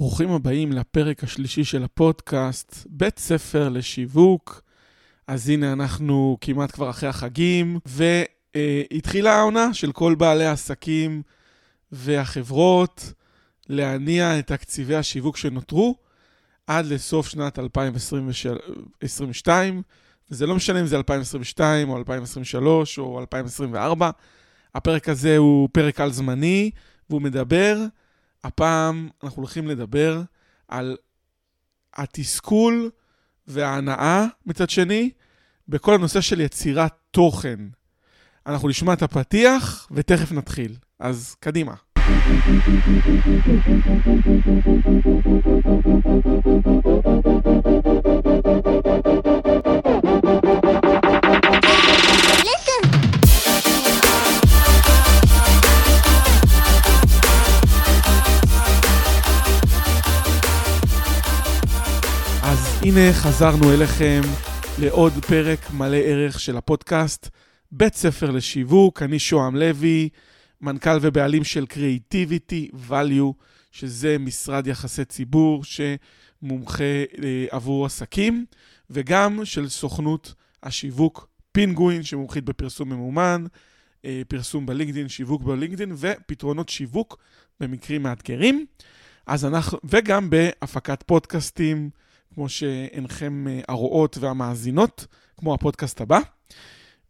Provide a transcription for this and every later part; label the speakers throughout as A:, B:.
A: ברוכים הבאים לפרק השלישי של הפודקאסט, בית ספר לשיווק. אז הנה אנחנו כמעט כבר אחרי החגים, והתחילה העונה של כל בעלי העסקים והחברות להניע את תקציבי השיווק שנותרו עד לסוף שנת 2022, וזה לא משנה אם זה 2022 או 2023 או 2024. הפרק הזה הוא פרק על זמני, והוא מדבר, הפעם אנחנו הולכים לדבר על התסכול וההנאה מצד שני, בכל הנושא של יצירת תוכן. אנחנו נשמע את הפתיח ותכף נתחיל. אז קדימה. הנה חזרנו אליכם לעוד פרק מלא ערך של הפודקאסט, בית ספר לשיווק, אני שוהם לוי, מנכ"ל ובעלים של Creativity Value, שזה משרד יחסי ציבור שמומחה אה, עבור עסקים, וגם של סוכנות השיווק פינגווין, שמומחית בפרסום ממומן, אה, פרסום בלינקדין, שיווק בלינקדין, ופתרונות שיווק במקרים מאתגרים. אז אנחנו, וגם בהפקת פודקאסטים, כמו שאינכם אה, הרואות והמאזינות, כמו הפודקאסט הבא.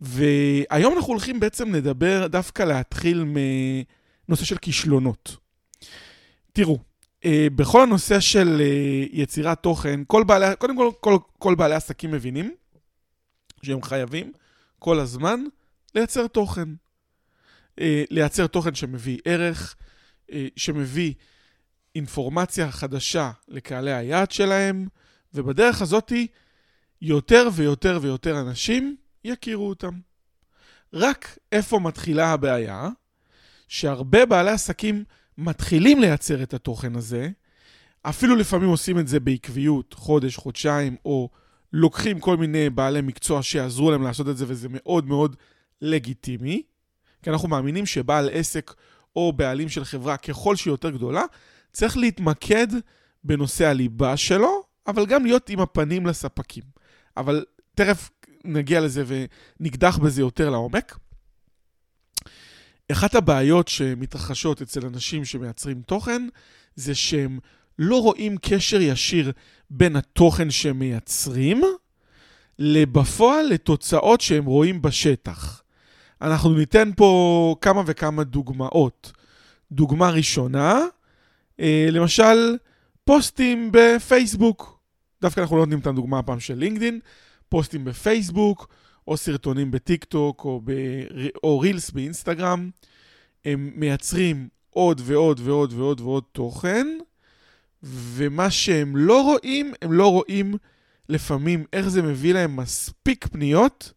A: והיום אנחנו הולכים בעצם לדבר, דווקא להתחיל מנושא של כישלונות. תראו, אה, בכל הנושא של אה, יצירת תוכן, כל בעלי, קודם כל, כל, כל בעלי עסקים מבינים שהם חייבים כל הזמן לייצר תוכן. לייצר תוכן שמביא ערך, שמביא אינפורמציה חדשה לקהלי היעד שלהם, ובדרך הזאתי יותר ויותר ויותר אנשים יכירו אותם. רק איפה מתחילה הבעיה? שהרבה בעלי עסקים מתחילים לייצר את התוכן הזה, אפילו לפעמים עושים את זה בעקביות, חודש, חודשיים, או לוקחים כל מיני בעלי מקצוע שיעזרו להם לעשות את זה, וזה מאוד מאוד לגיטימי, כי אנחנו מאמינים שבעל עסק או בעלים של חברה, ככל שהיא יותר גדולה, צריך להתמקד בנושא הליבה שלו, אבל גם להיות עם הפנים לספקים. אבל תכף נגיע לזה ונקדח בזה יותר לעומק. אחת הבעיות שמתרחשות אצל אנשים שמייצרים תוכן, זה שהם לא רואים קשר ישיר בין התוכן שהם מייצרים, לבפועל לתוצאות שהם רואים בשטח. אנחנו ניתן פה כמה וכמה דוגמאות. דוגמה ראשונה, אה, למשל, פוסטים בפייסבוק. דווקא אנחנו לא נותנים את הדוגמה הפעם של לינקדין, פוסטים בפייסבוק, או סרטונים בטיק טוק, או, ב... או רילס באינסטגרם. הם מייצרים עוד ועוד ועוד ועוד ועוד תוכן, ומה שהם לא רואים, הם לא רואים לפעמים איך זה מביא להם מספיק פניות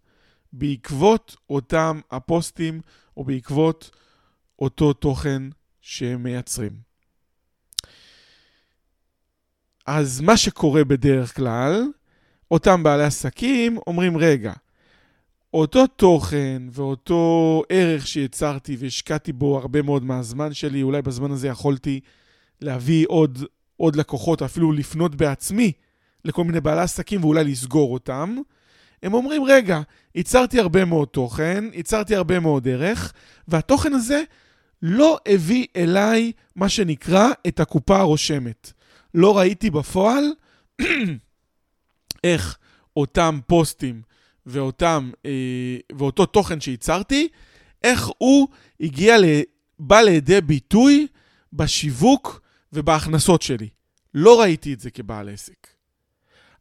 A: בעקבות אותם הפוסטים, או בעקבות אותו תוכן שהם מייצרים. אז מה שקורה בדרך כלל, אותם בעלי עסקים אומרים, רגע, אותו תוכן ואותו ערך שיצרתי והשקעתי בו הרבה מאוד מהזמן שלי, אולי בזמן הזה יכולתי להביא עוד, עוד לקוחות, אפילו לפנות בעצמי לכל מיני בעלי עסקים ואולי לסגור אותם. הם אומרים, רגע, ייצרתי הרבה מאוד תוכן, ייצרתי הרבה מאוד ערך, והתוכן הזה לא הביא אליי מה שנקרא את הקופה הרושמת. לא ראיתי בפועל איך אותם פוסטים ואותם, אה, ואותו תוכן שייצרתי, איך הוא הגיע, ל, בא לידי ביטוי בשיווק ובהכנסות שלי. לא ראיתי את זה כבעל עסק.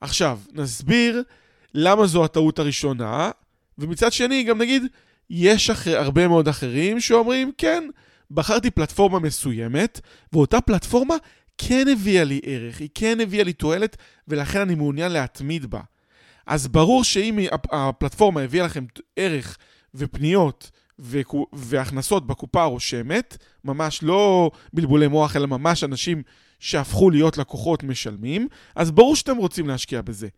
A: עכשיו, נסביר למה זו הטעות הראשונה, ומצד שני, גם נגיד, יש אחר, הרבה מאוד אחרים שאומרים, כן, בחרתי פלטפורמה מסוימת, ואותה פלטפורמה כן הביאה לי ערך, היא כן הביאה לי תועלת, ולכן אני מעוניין להתמיד בה. אז ברור שאם הפלטפורמה הביאה לכם ערך ופניות והכנסות בקופה הרושמת, ממש לא בלבולי מוח, אלא ממש אנשים שהפכו להיות לקוחות משלמים, אז ברור שאתם רוצים להשקיע בזה.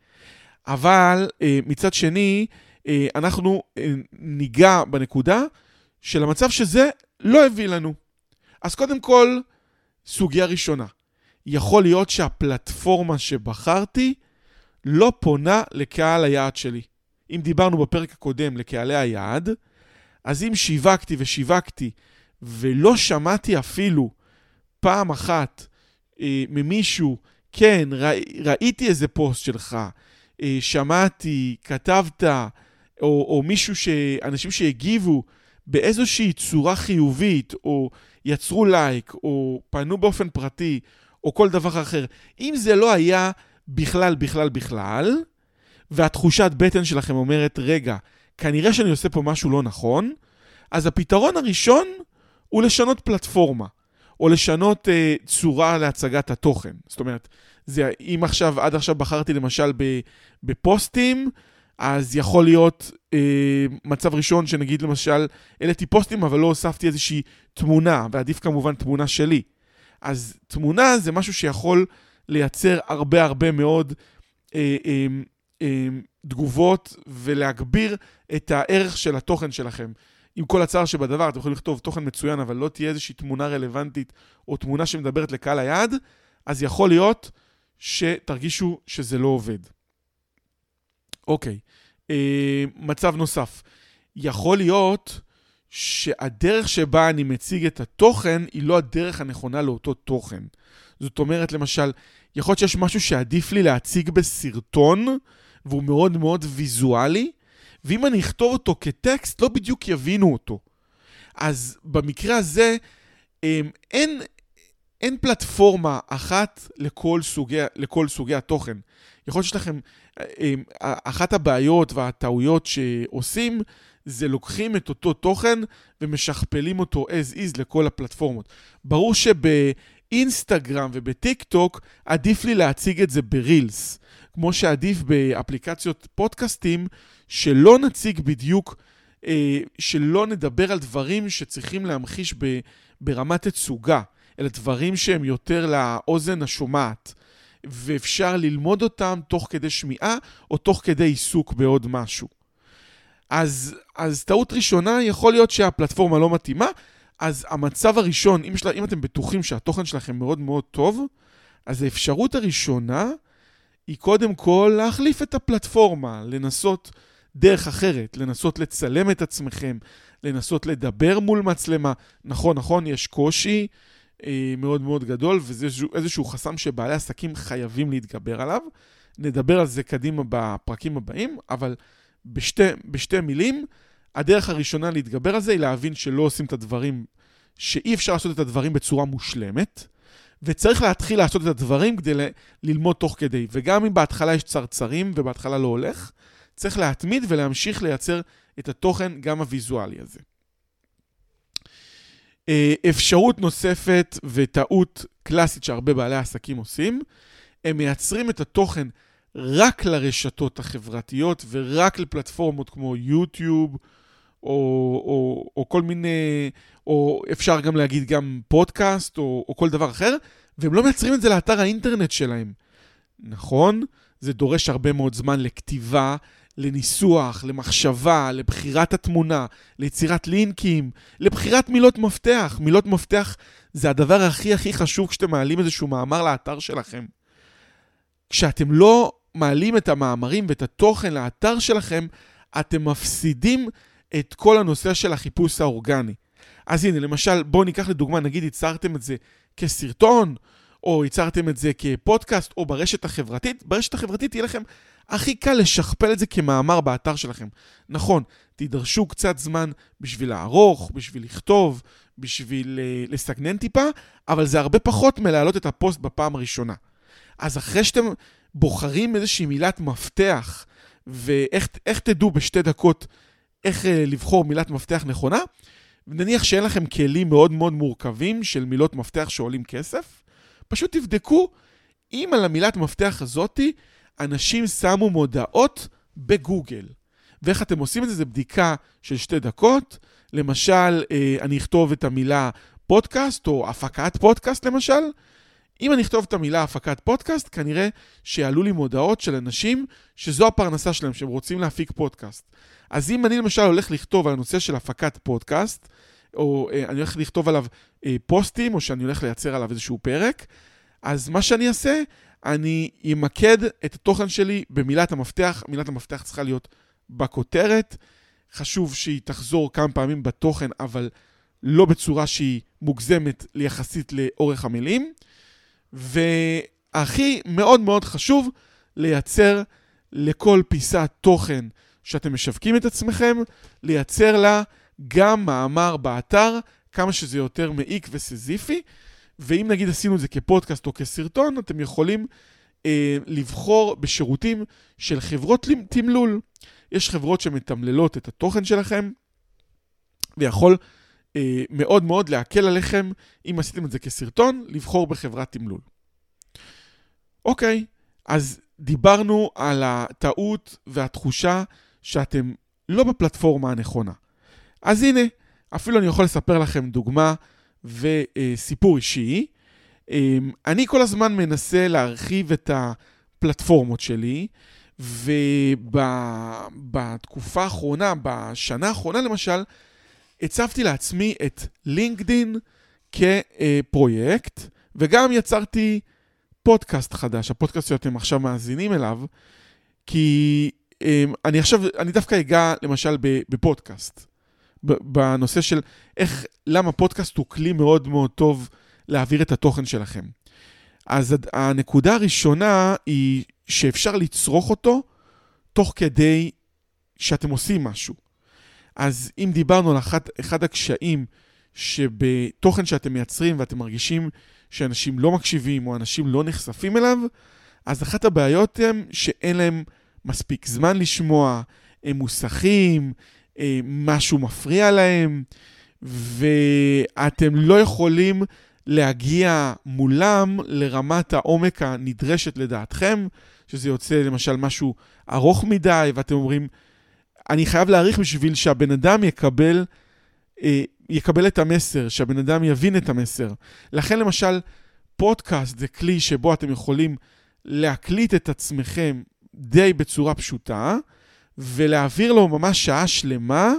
A: אבל אה, מצד שני, אה, אנחנו אה, ניגע בנקודה של המצב שזה לא הביא לנו. אז קודם כל, סוגיה ראשונה, יכול להיות שהפלטפורמה שבחרתי לא פונה לקהל היעד שלי. אם דיברנו בפרק הקודם לקהלי היעד, אז אם שיווקתי ושיווקתי ולא שמעתי אפילו פעם אחת אה, ממישהו, כן, ראי, ראיתי איזה פוסט שלך, אה, שמעתי, כתבת, או, או מישהו, ש... אנשים שהגיבו באיזושהי צורה חיובית, או יצרו לייק, או פנו באופן פרטי, או כל דבר אחר. אם זה לא היה בכלל, בכלל, בכלל, והתחושת בטן שלכם אומרת, רגע, כנראה שאני עושה פה משהו לא נכון, אז הפתרון הראשון הוא לשנות פלטפורמה, או לשנות אה, צורה להצגת התוכן. זאת אומרת, זה, אם עכשיו, עד עכשיו בחרתי למשל בפוסטים, אז יכול להיות אה, מצב ראשון שנגיד למשל, העליתי פוסטים אבל לא הוספתי איזושהי תמונה, ועדיף כמובן תמונה שלי. אז תמונה זה משהו שיכול לייצר הרבה הרבה מאוד אה, אה, אה, תגובות ולהגביר את הערך של התוכן שלכם. עם כל הצער שבדבר, אתם יכולים לכתוב תוכן מצוין, אבל לא תהיה איזושהי תמונה רלוונטית או תמונה שמדברת לקהל היעד, אז יכול להיות שתרגישו שזה לא עובד. אוקיי, אה, מצב נוסף. יכול להיות שהדרך שבה אני מציג את התוכן היא לא הדרך הנכונה לאותו תוכן. זאת אומרת, למשל, יכול להיות שיש משהו שעדיף לי להציג בסרטון, והוא מאוד מאוד ויזואלי, ואם אני אכתוב אותו כטקסט, לא בדיוק יבינו אותו. אז במקרה הזה, אמ, אין, אין פלטפורמה אחת לכל סוגי, לכל סוגי התוכן. יכול להיות שיש לכם, אמ, אחת הבעיות והטעויות שעושים, זה לוקחים את אותו תוכן ומשכפלים אותו as is לכל הפלטפורמות. ברור שבאינסטגרם ובטיק טוק עדיף לי להציג את זה ברילס. כמו שעדיף באפליקציות פודקאסטים, שלא נציג בדיוק, אה, שלא נדבר על דברים שצריכים להמחיש ב, ברמת תצוגה, אלא דברים שהם יותר לאוזן השומעת, ואפשר ללמוד אותם תוך כדי שמיעה או תוך כדי עיסוק בעוד משהו. אז, אז טעות ראשונה, יכול להיות שהפלטפורמה לא מתאימה, אז המצב הראשון, אם, שלה, אם אתם בטוחים שהתוכן שלכם מאוד מאוד טוב, אז האפשרות הראשונה היא קודם כל להחליף את הפלטפורמה, לנסות דרך אחרת, לנסות לצלם את עצמכם, לנסות לדבר מול מצלמה. נכון, נכון, יש קושי אה, מאוד מאוד גדול, וזה איזשהו חסם שבעלי עסקים חייבים להתגבר עליו. נדבר על זה קדימה בפרקים הבאים, אבל בשתי, בשתי מילים, הדרך הראשונה להתגבר על זה היא להבין שלא עושים את הדברים, שאי אפשר לעשות את הדברים בצורה מושלמת. וצריך להתחיל לעשות את הדברים כדי ל- ללמוד תוך כדי. וגם אם בהתחלה יש צרצרים ובהתחלה לא הולך, צריך להתמיד ולהמשיך לייצר את התוכן גם הוויזואלי הזה. אה, אפשרות נוספת וטעות קלאסית שהרבה בעלי עסקים עושים, הם מייצרים את התוכן רק לרשתות החברתיות ורק לפלטפורמות כמו יוטיוב, או, או, או כל מיני, או אפשר גם להגיד גם פודקאסט, או, או כל דבר אחר, והם לא מייצרים את זה לאתר האינטרנט שלהם. נכון, זה דורש הרבה מאוד זמן לכתיבה, לניסוח, למחשבה, לבחירת התמונה, ליצירת לינקים, לבחירת מילות מפתח. מילות מפתח זה הדבר הכי הכי חשוב כשאתם מעלים איזשהו מאמר לאתר שלכם. כשאתם לא מעלים את המאמרים ואת התוכן לאתר שלכם, אתם מפסידים את כל הנושא של החיפוש האורגני. אז הנה, למשל, בואו ניקח לדוגמה, נגיד ייצרתם את זה כסרטון, או ייצרתם את זה כפודקאסט, או ברשת החברתית, ברשת החברתית יהיה לכם הכי קל לשכפל את זה כמאמר באתר שלכם. נכון, תידרשו קצת זמן בשביל לערוך, בשביל לכתוב, בשביל uh, לסגנן טיפה, אבל זה הרבה פחות מלהעלות את הפוסט בפעם הראשונה. אז אחרי שאתם בוחרים איזושהי מילת מפתח, ואיך תדעו בשתי דקות איך uh, לבחור מילת מפתח נכונה, נניח שאין לכם כלים מאוד מאוד מורכבים של מילות מפתח שעולים כסף, פשוט תבדקו אם על המילת מפתח הזאתי אנשים שמו מודעות בגוגל. ואיך אתם עושים את זה? זו בדיקה של שתי דקות. למשל, אה, אני אכתוב את המילה פודקאסט או הפקת פודקאסט למשל. אם אני אכתוב את המילה הפקת פודקאסט, כנראה שיעלו לי מודעות של אנשים שזו הפרנסה שלהם, שהם רוצים להפיק פודקאסט. אז אם אני למשל הולך לכתוב על הנושא של הפקת פודקאסט, או אה, אני הולך לכתוב עליו אה, פוסטים, או שאני הולך לייצר עליו איזשהו פרק, אז מה שאני אעשה, אני אמקד את התוכן שלי במילת המפתח. מילת המפתח צריכה להיות בכותרת. חשוב שהיא תחזור כמה פעמים בתוכן, אבל לא בצורה שהיא מוגזמת יחסית לאורך המילים. והכי מאוד מאוד חשוב, לייצר לכל פיסת תוכן שאתם משווקים את עצמכם, לייצר לה גם מאמר באתר, כמה שזה יותר מעיק וסזיפי. ואם נגיד עשינו את זה כפודקאסט או כסרטון, אתם יכולים אה, לבחור בשירותים של חברות תמלול. יש חברות שמתמללות את התוכן שלכם, ויכול מאוד מאוד להקל עליכם, אם עשיתם את זה כסרטון, לבחור בחברת תמלול. אוקיי, אז דיברנו על הטעות והתחושה שאתם לא בפלטפורמה הנכונה. אז הנה, אפילו אני יכול לספר לכם דוגמה וסיפור אישי. אמ, אני כל הזמן מנסה להרחיב את הפלטפורמות שלי, ובתקופה האחרונה, בשנה האחרונה למשל, הצבתי לעצמי את לינקדין כפרויקט, וגם יצרתי פודקאסט חדש, הפודקאסט שאתם עכשיו מאזינים אליו, כי אמ, אני עכשיו, אני דווקא אגע למשל בפודקאסט, בנושא של איך, למה פודקאסט הוא כלי מאוד מאוד טוב להעביר את התוכן שלכם. אז הנקודה הראשונה היא שאפשר לצרוך אותו תוך כדי שאתם עושים משהו. אז אם דיברנו על אחד, אחד הקשיים שבתוכן שאתם מייצרים ואתם מרגישים שאנשים לא מקשיבים או אנשים לא נחשפים אליו, אז אחת הבעיות הן שאין להם מספיק זמן לשמוע, הם מוסכים, אה, משהו מפריע להם, ואתם לא יכולים להגיע מולם לרמת העומק הנדרשת לדעתכם, שזה יוצא למשל משהו ארוך מדי, ואתם אומרים, אני חייב להעריך בשביל שהבן אדם יקבל, אה, יקבל את המסר, שהבן אדם יבין את המסר. לכן למשל, פודקאסט זה כלי שבו אתם יכולים להקליט את עצמכם די בצורה פשוטה, ולהעביר לו ממש שעה שלמה,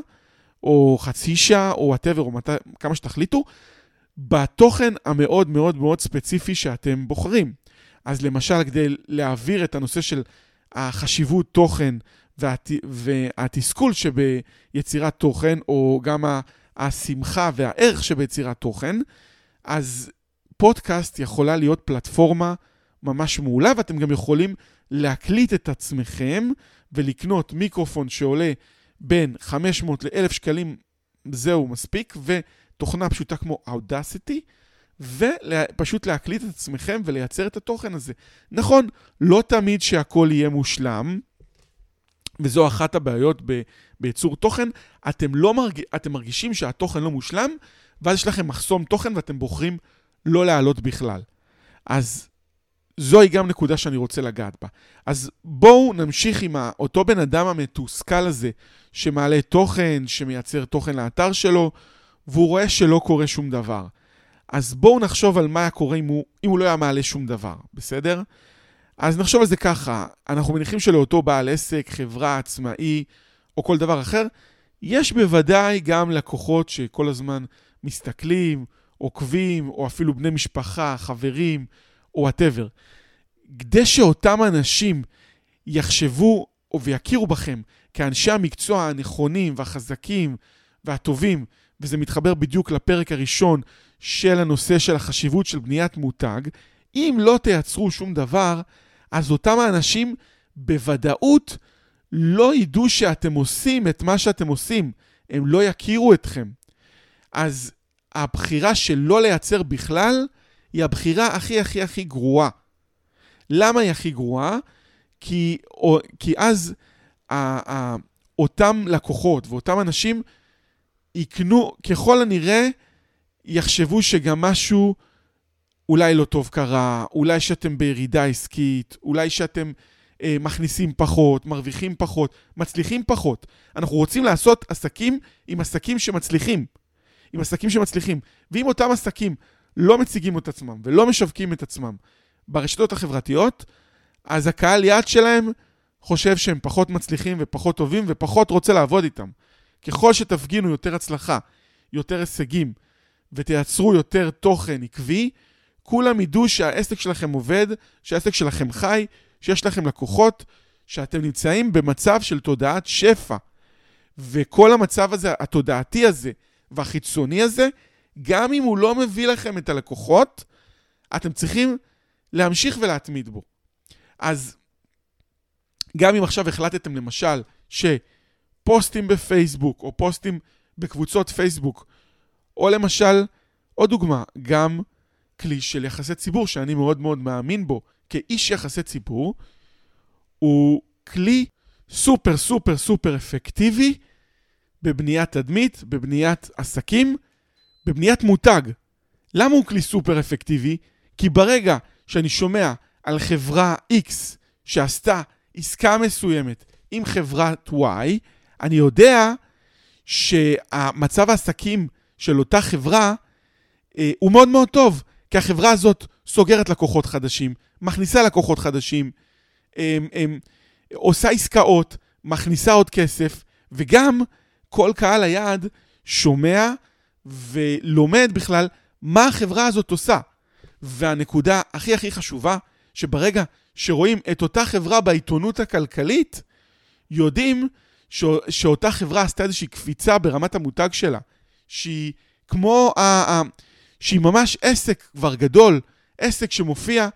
A: או חצי שעה, או whatever, או מת... כמה שתחליטו, בתוכן המאוד מאוד מאוד ספציפי שאתם בוחרים. אז למשל, כדי להעביר את הנושא של החשיבות תוכן והת... והתסכול שביצירת תוכן, או גם השמחה והערך שביצירת תוכן, אז פודקאסט יכולה להיות פלטפורמה ממש מעולה, ואתם גם יכולים להקליט את עצמכם ולקנות מיקרופון שעולה בין 500 ל-1,000 שקלים, זהו מספיק, ותוכנה פשוטה כמו Audacity, ופשוט להקליט את עצמכם ולייצר את התוכן הזה. נכון, לא תמיד שהכל יהיה מושלם, וזו אחת הבעיות ב- בייצור תוכן, אתם, לא מרג... אתם מרגישים שהתוכן לא מושלם, ואז יש לכם מחסום תוכן ואתם בוחרים לא להעלות בכלל. אז זוהי גם נקודה שאני רוצה לגעת בה. אז בואו נמשיך עם אותו בן אדם המתוסכל הזה, שמעלה תוכן, שמייצר תוכן לאתר שלו, והוא רואה שלא קורה שום דבר. אז בואו נחשוב על מה היה קורה אם הוא, אם הוא לא היה מעלה שום דבר, בסדר? אז נחשוב על זה ככה, אנחנו מניחים שלאותו בעל עסק, חברה, עצמאי, או כל דבר אחר, יש בוודאי גם לקוחות שכל הזמן מסתכלים, עוקבים, או אפילו בני משפחה, חברים, או וואטאבר. כדי שאותם אנשים יחשבו ויכירו בכם כאנשי המקצוע הנכונים והחזקים והטובים, וזה מתחבר בדיוק לפרק הראשון של הנושא של החשיבות של בניית מותג, אם לא תייצרו שום דבר, אז אותם האנשים בוודאות לא ידעו שאתם עושים את מה שאתם עושים, הם לא יכירו אתכם. אז הבחירה של לא לייצר בכלל, היא הבחירה הכי הכי הכי גרועה. למה היא הכי גרועה? כי, או, כי אז ה, ה, אותם לקוחות ואותם אנשים יקנו, ככל הנראה, יחשבו שגם משהו אולי לא טוב קרה, אולי שאתם בירידה עסקית, אולי שאתם אה, מכניסים פחות, מרוויחים פחות, מצליחים פחות. אנחנו רוצים לעשות עסקים עם עסקים שמצליחים. עם עסקים שמצליחים. ואם אותם עסקים לא מציגים את עצמם ולא משווקים את עצמם ברשתות החברתיות, אז הקהל יעד שלהם חושב שהם פחות מצליחים ופחות טובים ופחות רוצה לעבוד איתם. ככל שתפגינו יותר הצלחה, יותר הישגים ותייצרו יותר תוכן עקבי, כולם ידעו שהעסק שלכם עובד, שהעסק שלכם חי, שיש לכם לקוחות, שאתם נמצאים במצב של תודעת שפע. וכל המצב הזה, התודעתי הזה והחיצוני הזה, גם אם הוא לא מביא לכם את הלקוחות, אתם צריכים להמשיך ולהתמיד בו. אז גם אם עכשיו החלטתם למשל שפוסטים בפייסבוק או פוסטים בקבוצות פייסבוק, או למשל, עוד דוגמה, גם כלי של יחסי ציבור שאני מאוד מאוד מאמין בו כאיש יחסי ציבור, הוא כלי סופר סופר סופר אפקטיבי בבניית תדמית, בבניית עסקים, בבניית מותג. למה הוא כלי סופר אפקטיבי? כי ברגע שאני שומע על חברה X שעשתה עסקה מסוימת עם חברת Y, אני יודע שהמצב העסקים של אותה חברה אה, הוא מאוד מאוד טוב, כי החברה הזאת סוגרת לקוחות חדשים, מכניסה לקוחות חדשים, אה, אה, עושה עסקאות, מכניסה עוד כסף, וגם כל קהל היעד שומע ולומד בכלל מה החברה הזאת עושה. והנקודה הכי הכי חשובה, שברגע שרואים את אותה חברה בעיתונות הכלכלית, יודעים ש... שאותה חברה עשתה איזושהי קפיצה ברמת המותג שלה, שהיא כמו, ה... שהיא ממש עסק כבר גדול, עסק שמופיע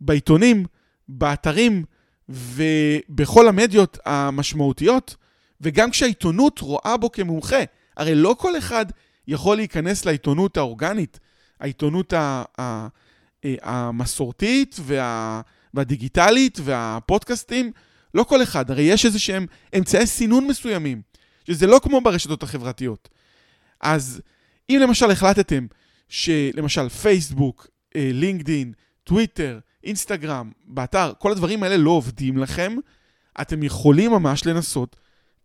A: בעיתונים, באתרים ובכל המדיות המשמעותיות, וגם כשהעיתונות רואה בו כמומחה. הרי לא כל אחד יכול להיכנס לעיתונות האורגנית, העיתונות ה... ה... המסורתית וה... והדיגיטלית והפודקאסטים, לא כל אחד, הרי יש איזה שהם אמצעי סינון מסוימים, שזה לא כמו ברשתות החברתיות. אז אם למשל החלטתם שלמשל פייסבוק, אה, לינקדין, טוויטר, אינסטגרם, באתר, כל הדברים האלה לא עובדים לכם, אתם יכולים ממש לנסות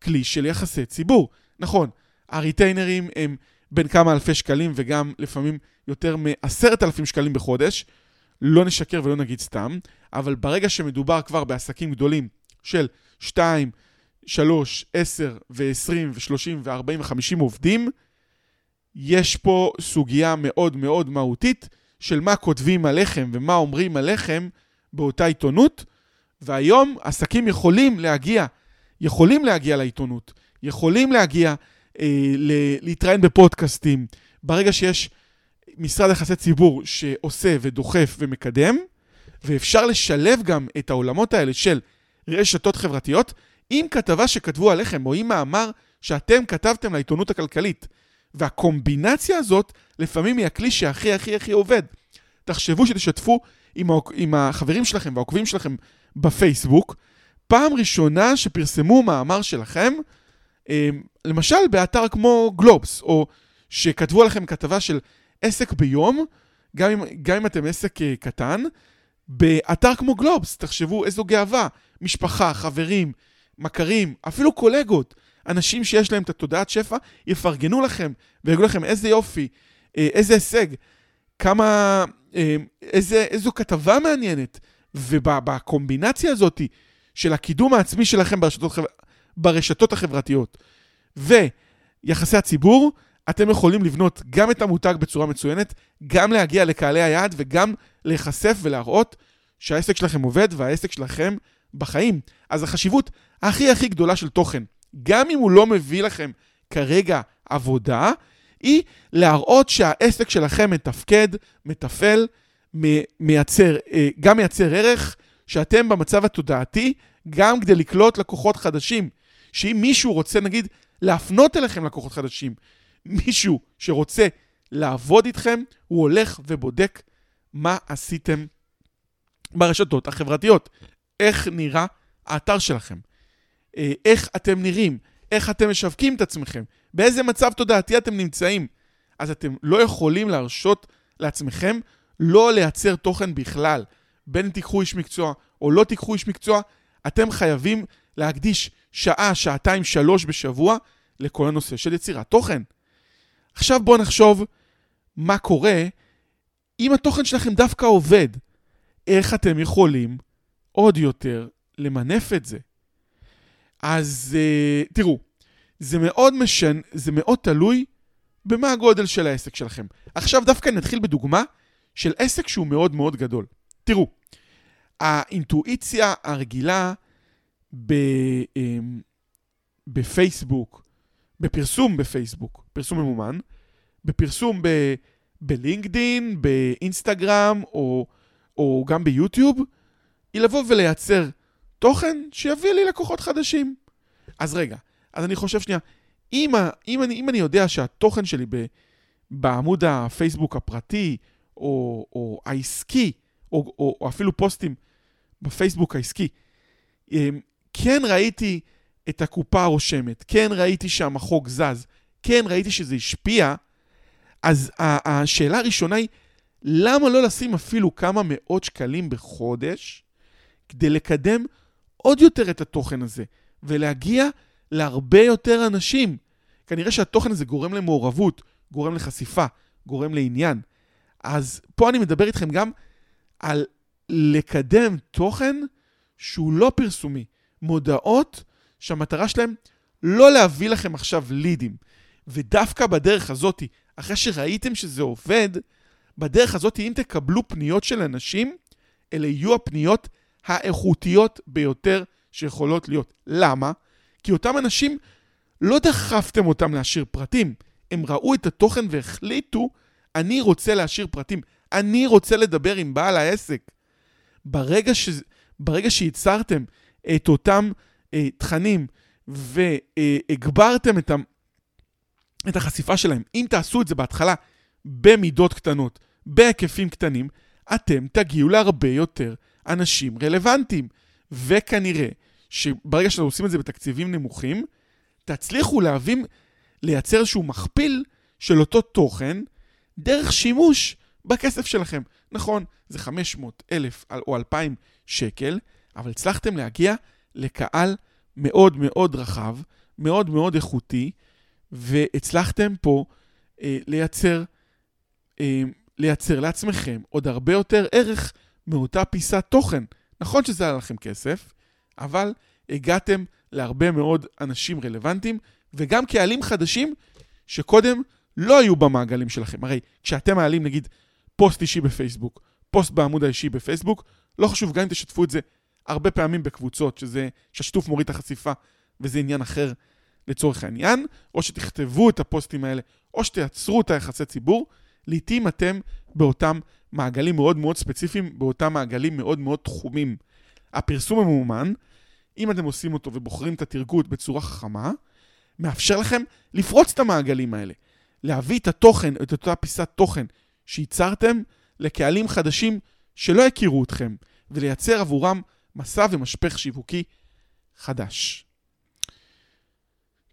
A: כלי של יחסי ציבור. נכון, הריטיינרים הם בין כמה אלפי שקלים וגם לפעמים יותר מעשרת אלפים שקלים בחודש, לא נשקר ולא נגיד סתם, אבל ברגע שמדובר כבר בעסקים גדולים של 2, 3, 10 ו-20 ו-30 ו-40 ו-50 עובדים, יש פה סוגיה מאוד מאוד מהותית של מה כותבים עליכם ומה אומרים עליכם באותה עיתונות, והיום עסקים יכולים להגיע, יכולים להגיע לעיתונות, יכולים להגיע אה, להתראיין בפודקאסטים. ברגע שיש משרד יחסי ציבור שעושה ודוחף ומקדם, ואפשר לשלב גם את העולמות האלה של רשתות חברתיות עם כתבה שכתבו עליכם, או עם מאמר שאתם כתבתם לעיתונות הכלכלית. והקומבינציה הזאת לפעמים היא הכלי שהכי הכי הכי עובד. תחשבו שתשתפו עם, עם החברים שלכם והעוקבים שלכם בפייסבוק, פעם ראשונה שפרסמו מאמר שלכם, אה, למשל באתר כמו גלובס, או שכתבו עליכם כתבה של עסק ביום, גם אם, גם אם אתם עסק אה, קטן, באתר כמו גלובס, תחשבו איזו גאווה, משפחה, חברים, מכרים, אפילו קולגות, אנשים שיש להם את התודעת שפע, יפרגנו לכם ויגידו לכם איזה יופי, אה, איזה הישג, כמה, אה, איזה, איזו כתבה מעניינת. ובקומבינציה הזאת של הקידום העצמי שלכם ברשתות, ברשתות החברתיות ויחסי הציבור, אתם יכולים לבנות גם את המותג בצורה מצוינת, גם להגיע לקהלי היעד וגם להיחשף ולהראות שהעסק שלכם עובד והעסק שלכם בחיים. אז החשיבות הכי הכי גדולה של תוכן, גם אם הוא לא מביא לכם כרגע עבודה, היא להראות שהעסק שלכם מתפקד, מתפעל, מייצר, אה, גם מייצר ערך, שאתם במצב התודעתי, גם כדי לקלוט לקוחות חדשים. שאם מישהו רוצה, נגיד, להפנות אליכם לקוחות חדשים, מישהו שרוצה לעבוד איתכם, הוא הולך ובודק מה עשיתם ברשתות החברתיות. איך נראה האתר שלכם, איך אתם נראים, איך אתם משווקים את עצמכם, באיזה מצב תודעתי אתם נמצאים. אז אתם לא יכולים להרשות לעצמכם לא לייצר תוכן בכלל. בין אם תיקחו איש מקצוע או לא תיקחו איש מקצוע, אתם חייבים להקדיש שעה, שעתיים, שלוש בשבוע לכל הנושא של יצירת תוכן. עכשיו בואו נחשוב מה קורה אם התוכן שלכם דווקא עובד. איך אתם יכולים עוד יותר למנף את זה? אז uh, תראו, זה מאוד משן, זה מאוד תלוי במה הגודל של העסק שלכם. עכשיו דווקא נתחיל בדוגמה של עסק שהוא מאוד מאוד גדול. תראו, האינטואיציה הרגילה ב, אמ, בפייסבוק, בפרסום בפייסבוק, פרסום ממומן, בפרסום ב, בלינקדין, באינסטגרם או, או גם ביוטיוב, היא לבוא ולייצר תוכן שיביא לי לקוחות חדשים. אז רגע, אז אני חושב שנייה, אם, אם, אני, אם אני יודע שהתוכן שלי ב, בעמוד הפייסבוק הפרטי או, או העסקי, או, או, או אפילו פוסטים בפייסבוק העסקי, אמ, כן ראיתי את הקופה הרושמת, כן ראיתי שהמחוג זז, כן ראיתי שזה השפיע, אז השאלה הראשונה היא, למה לא לשים אפילו כמה מאות שקלים בחודש כדי לקדם עוד יותר את התוכן הזה ולהגיע להרבה יותר אנשים? כנראה שהתוכן הזה גורם למעורבות, גורם לחשיפה, גורם לעניין. אז פה אני מדבר איתכם גם על לקדם תוכן שהוא לא פרסומי, מודעות שהמטרה שלהם לא להביא לכם עכשיו לידים. ודווקא בדרך הזאת, אחרי שראיתם שזה עובד, בדרך הזאת, אם תקבלו פניות של אנשים, אלה יהיו הפניות האיכותיות ביותר שיכולות להיות. למה? כי אותם אנשים, לא דחפתם אותם להשאיר פרטים. הם ראו את התוכן והחליטו, אני רוצה להשאיר פרטים. אני רוצה לדבר עם בעל העסק. ברגע, ש... ברגע שייצרתם את אותם אה, תכנים והגברתם את, ה... את החשיפה שלהם, אם תעשו את זה בהתחלה במידות קטנות, בהיקפים קטנים, אתם תגיעו להרבה יותר אנשים רלוונטיים. וכנראה שברגע שאתם עושים את זה בתקציבים נמוכים, תצליחו להבין, לייצר איזשהו מכפיל של אותו תוכן דרך שימוש בכסף שלכם. נכון, זה 500, 1,000 או 2,000 שקל, אבל הצלחתם להגיע לקהל מאוד מאוד רחב, מאוד מאוד איכותי, והצלחתם פה אה, לייצר, אה, לייצר לעצמכם עוד הרבה יותר ערך מאותה פיסת תוכן. נכון שזה עלה לכם כסף, אבל הגעתם להרבה מאוד אנשים רלוונטיים, וגם קהלים חדשים שקודם לא היו במעגלים שלכם. הרי כשאתם מעלים נגיד פוסט אישי בפייסבוק, פוסט בעמוד האישי בפייסבוק, לא חשוב, גם אם תשתפו את זה הרבה פעמים בקבוצות, שזה, שהשיתוף מוריד את החשיפה, וזה עניין אחר לצורך העניין, או שתכתבו את הפוסטים האלה, או שתייצרו את היחסי ציבור, לעתים אתם באותם מעגלים מאוד מאוד ספציפיים, באותם מעגלים מאוד מאוד תחומים. הפרסום המאומן, אם אתם עושים אותו ובוחרים את התרגות בצורה חכמה, מאפשר לכם לפרוץ את המעגלים האלה. להביא את התוכן, את אותה פיסת תוכן שייצרתם לקהלים חדשים שלא הכירו אתכם, ולייצר עבורם מסע ומשפך שיווקי חדש.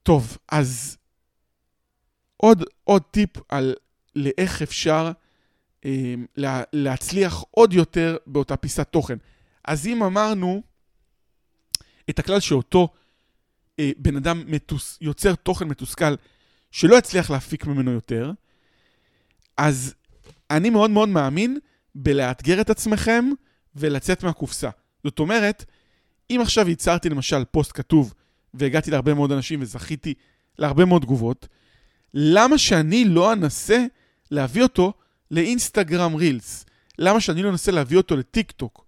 A: טוב, אז עוד, עוד טיפ על לאיך אפשר לה, להצליח עוד יותר באותה פיסת תוכן. אז אם אמרנו את הכלל שאותו אה, בן אדם מתוס, יוצר תוכן מתוסכל שלא יצליח להפיק ממנו יותר, אז אני מאוד מאוד מאמין בלאתגר את עצמכם ולצאת מהקופסה. זאת אומרת, אם עכשיו ייצרתי למשל פוסט כתוב והגעתי להרבה מאוד אנשים וזכיתי להרבה מאוד תגובות, למה שאני לא אנסה להביא אותו לאינסטגרם רילס? למה שאני לא אנסה להביא אותו לטיק טוק?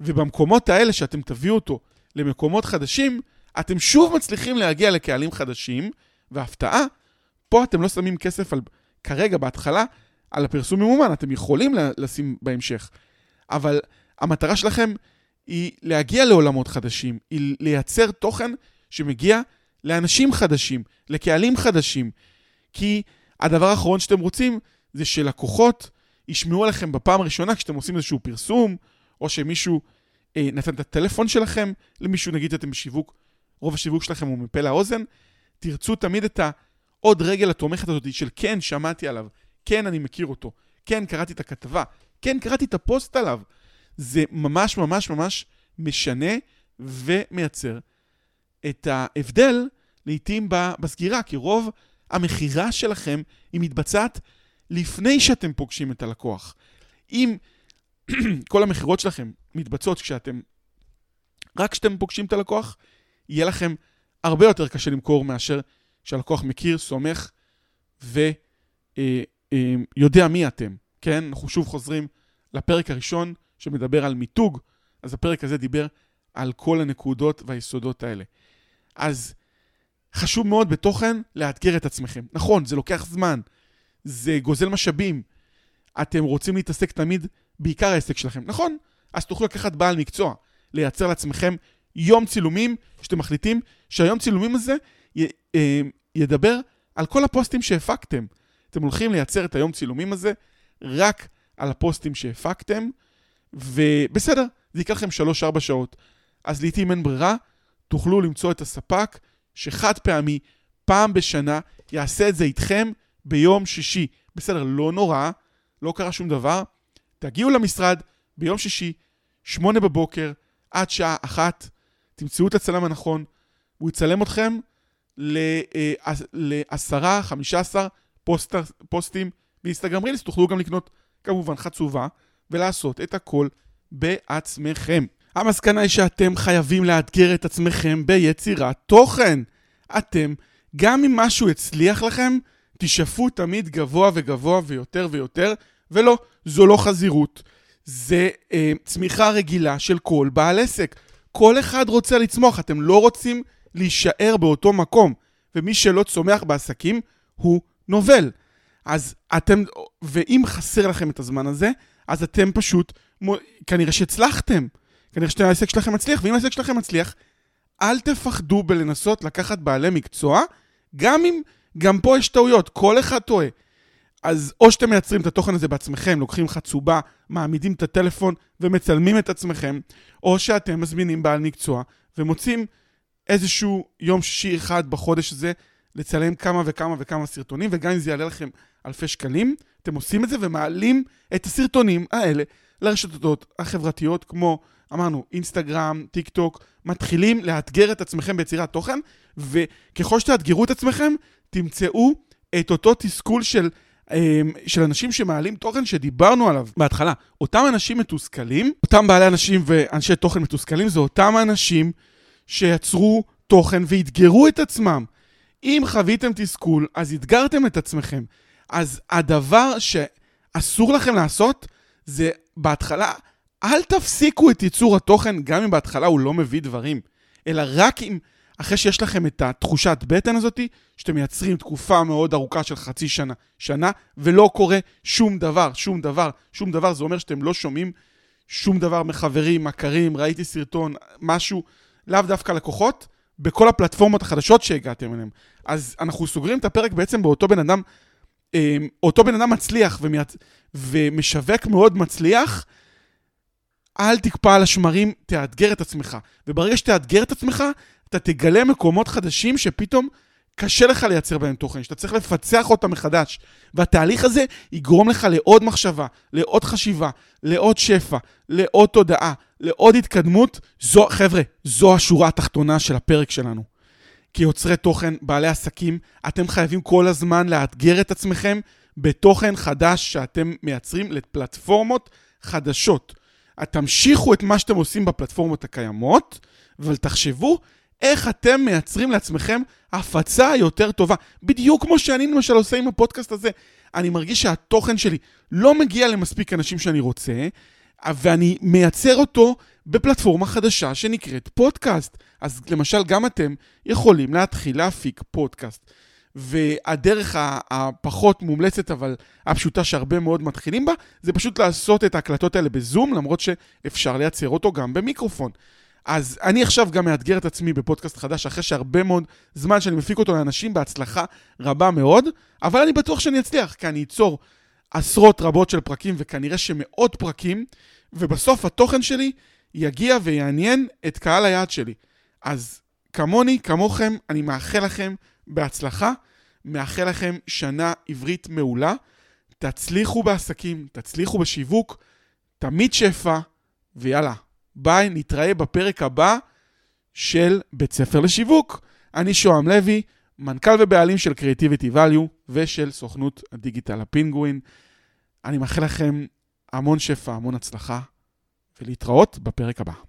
A: ובמקומות האלה שאתם תביאו אותו למקומות חדשים, אתם שוב מצליחים להגיע לקהלים חדשים, והפתעה, פה אתם לא שמים כסף על, כרגע, בהתחלה, על הפרסום ממומן, אתם יכולים לשים בהמשך. אבל המטרה שלכם היא להגיע לעולמות חדשים, היא לייצר תוכן שמגיע לאנשים חדשים, לקהלים חדשים. כי הדבר האחרון שאתם רוצים זה שלקוחות ישמעו עליכם בפעם הראשונה כשאתם עושים איזשהו פרסום, או שמישהו אה, נתן את הטלפון שלכם למישהו, נגיד אתם בשיווק, רוב השיווק שלכם הוא מפה לאוזן, תרצו תמיד את העוד רגל התומכת הזאת של כן, שמעתי עליו, כן, אני מכיר אותו, כן, קראתי את הכתבה, כן, קראתי את הפוסט עליו. זה ממש ממש ממש משנה ומייצר את ההבדל לעתים בסגירה, כי רוב המכירה שלכם היא מתבצעת לפני שאתם פוגשים את הלקוח. אם כל המכירות שלכם מתבצעות כשאתם, רק כשאתם פוגשים את הלקוח, יהיה לכם הרבה יותר קשה למכור מאשר שהלקוח מכיר, סומך ויודע אה, אה, מי אתם, כן? אנחנו שוב חוזרים לפרק הראשון שמדבר על מיתוג, אז הפרק הזה דיבר על כל הנקודות והיסודות האלה. אז חשוב מאוד בתוכן לאתגר את עצמכם. נכון, זה לוקח זמן, זה גוזל משאבים. אתם רוצים להתעסק תמיד בעיקר העסק שלכם. נכון, אז תוכלו לקחת בעל מקצוע, לייצר לעצמכם יום צילומים, שאתם מחליטים שהיום צילומים הזה י, אה, ידבר על כל הפוסטים שהפקתם. אתם הולכים לייצר את היום צילומים הזה רק על הפוסטים שהפקתם, ובסדר, זה ייקח לכם 3-4 שעות. אז לעיתים אין ברירה, תוכלו למצוא את הספק שחד פעמי, פעם בשנה, יעשה את זה איתכם ביום שישי. בסדר, לא נורא, לא קרה שום דבר. תגיעו למשרד ביום שישי, שמונה בבוקר, עד שעה אחת, תמצאו את הצלם הנכון, הוא יצלם אתכם לעשרה, חמישה עשר פוסטים באינסטגרם רילס, תוכלו גם לקנות כמובן חצובה ולעשות את הכל בעצמכם. המסקנה היא שאתם חייבים לאתגר את עצמכם ביצירת תוכן. אתם, גם אם משהו הצליח לכם, תשאפו תמיד גבוה וגבוה ויותר ויותר, ולא, זו לא חזירות. זה אה, צמיחה רגילה של כל בעל עסק. כל אחד רוצה לצמוח, אתם לא רוצים להישאר באותו מקום. ומי שלא צומח בעסקים, הוא נובל. אז אתם, ואם חסר לכם את הזמן הזה, אז אתם פשוט, כנראה שהצלחתם. כנראה שהעסק שלכם מצליח, ואם העסק שלכם מצליח, אל תפחדו בלנסות לקחת בעלי מקצוע, גם אם, גם פה יש טעויות, כל אחד טועה. אז או שאתם מייצרים את התוכן הזה בעצמכם, לוקחים חצובה, מעמידים את הטלפון ומצלמים את עצמכם, או שאתם מזמינים בעל מקצוע ומוצאים איזשהו יום שישי אחד בחודש הזה לצלם כמה וכמה וכמה סרטונים, וגם אם זה יעלה לכם אלפי שקלים, אתם עושים את זה ומעלים את הסרטונים האלה לרשתות החברתיות, כמו, אמרנו, אינסטגרם, טיק טוק, מתחילים לאתגר את עצמכם ביצירת תוכן, וככל שתאתגרו את עצמכם, תמצאו את אותו תסכול של, אמ, של אנשים שמעלים תוכן שדיברנו עליו בהתחלה. אותם אנשים מתוסכלים, אותם בעלי אנשים ואנשי תוכן מתוסכלים, זה אותם אנשים שיצרו תוכן ואתגרו את עצמם. אם חוויתם תסכול, אז אתגרתם את עצמכם. אז הדבר שאסור לכם לעשות, זה בהתחלה, אל תפסיקו את ייצור התוכן, גם אם בהתחלה הוא לא מביא דברים, אלא רק אם, אחרי שיש לכם את התחושת בטן הזאתי, שאתם מייצרים תקופה מאוד ארוכה של חצי שנה, שנה, ולא קורה שום דבר, שום דבר, שום דבר, זה אומר שאתם לא שומעים שום דבר מחברים, מכרים, ראיתי סרטון, משהו, לאו דווקא לקוחות, בכל הפלטפורמות החדשות שהגעתם אליהן. אז אנחנו סוגרים את הפרק בעצם באותו בן אדם, אה, אותו בן אדם מצליח ומייצ... ומשווק מאוד מצליח, אל תקפא על השמרים, תאתגר את עצמך. וברגע שתאתגר את עצמך, אתה תגלה מקומות חדשים שפתאום קשה לך לייצר בהם תוכן, שאתה צריך לפצח אותם מחדש. והתהליך הזה יגרום לך לעוד מחשבה, לעוד חשיבה, לעוד שפע, לעוד תודעה, לעוד התקדמות. זו, חבר'ה, זו השורה התחתונה של הפרק שלנו. כיוצרי תוכן, בעלי עסקים, אתם חייבים כל הזמן לאתגר את עצמכם בתוכן חדש שאתם מייצרים לפלטפורמות חדשות. תמשיכו את מה שאתם עושים בפלטפורמות הקיימות, אבל תחשבו איך אתם מייצרים לעצמכם הפצה יותר טובה. בדיוק כמו שאני למשל עושה עם הפודקאסט הזה. אני מרגיש שהתוכן שלי לא מגיע למספיק אנשים שאני רוצה, ואני מייצר אותו בפלטפורמה חדשה שנקראת פודקאסט. אז למשל, גם אתם יכולים להתחיל להפיק פודקאסט. והדרך הפחות מומלצת, אבל הפשוטה שהרבה מאוד מתחילים בה, זה פשוט לעשות את ההקלטות האלה בזום, למרות שאפשר לייצר אותו גם במיקרופון. אז אני עכשיו גם מאתגר את עצמי בפודקאסט חדש, אחרי שהרבה מאוד זמן שאני מפיק אותו לאנשים בהצלחה רבה מאוד, אבל אני בטוח שאני אצליח, כי אני אצור עשרות רבות של פרקים, וכנראה שמאות פרקים, ובסוף התוכן שלי יגיע ויעניין את קהל היעד שלי. אז כמוני, כמוכם, אני מאחל לכם בהצלחה, מאחל לכם שנה עברית מעולה. תצליחו בעסקים, תצליחו בשיווק, תמיד שפע, ויאללה, ביי, נתראה בפרק הבא של בית ספר לשיווק. אני שוהם לוי, מנכ"ל ובעלים של Creativity Value ושל סוכנות הדיגיטל הפינגווין. אני מאחל לכם המון שפע, המון הצלחה, ולהתראות בפרק הבא.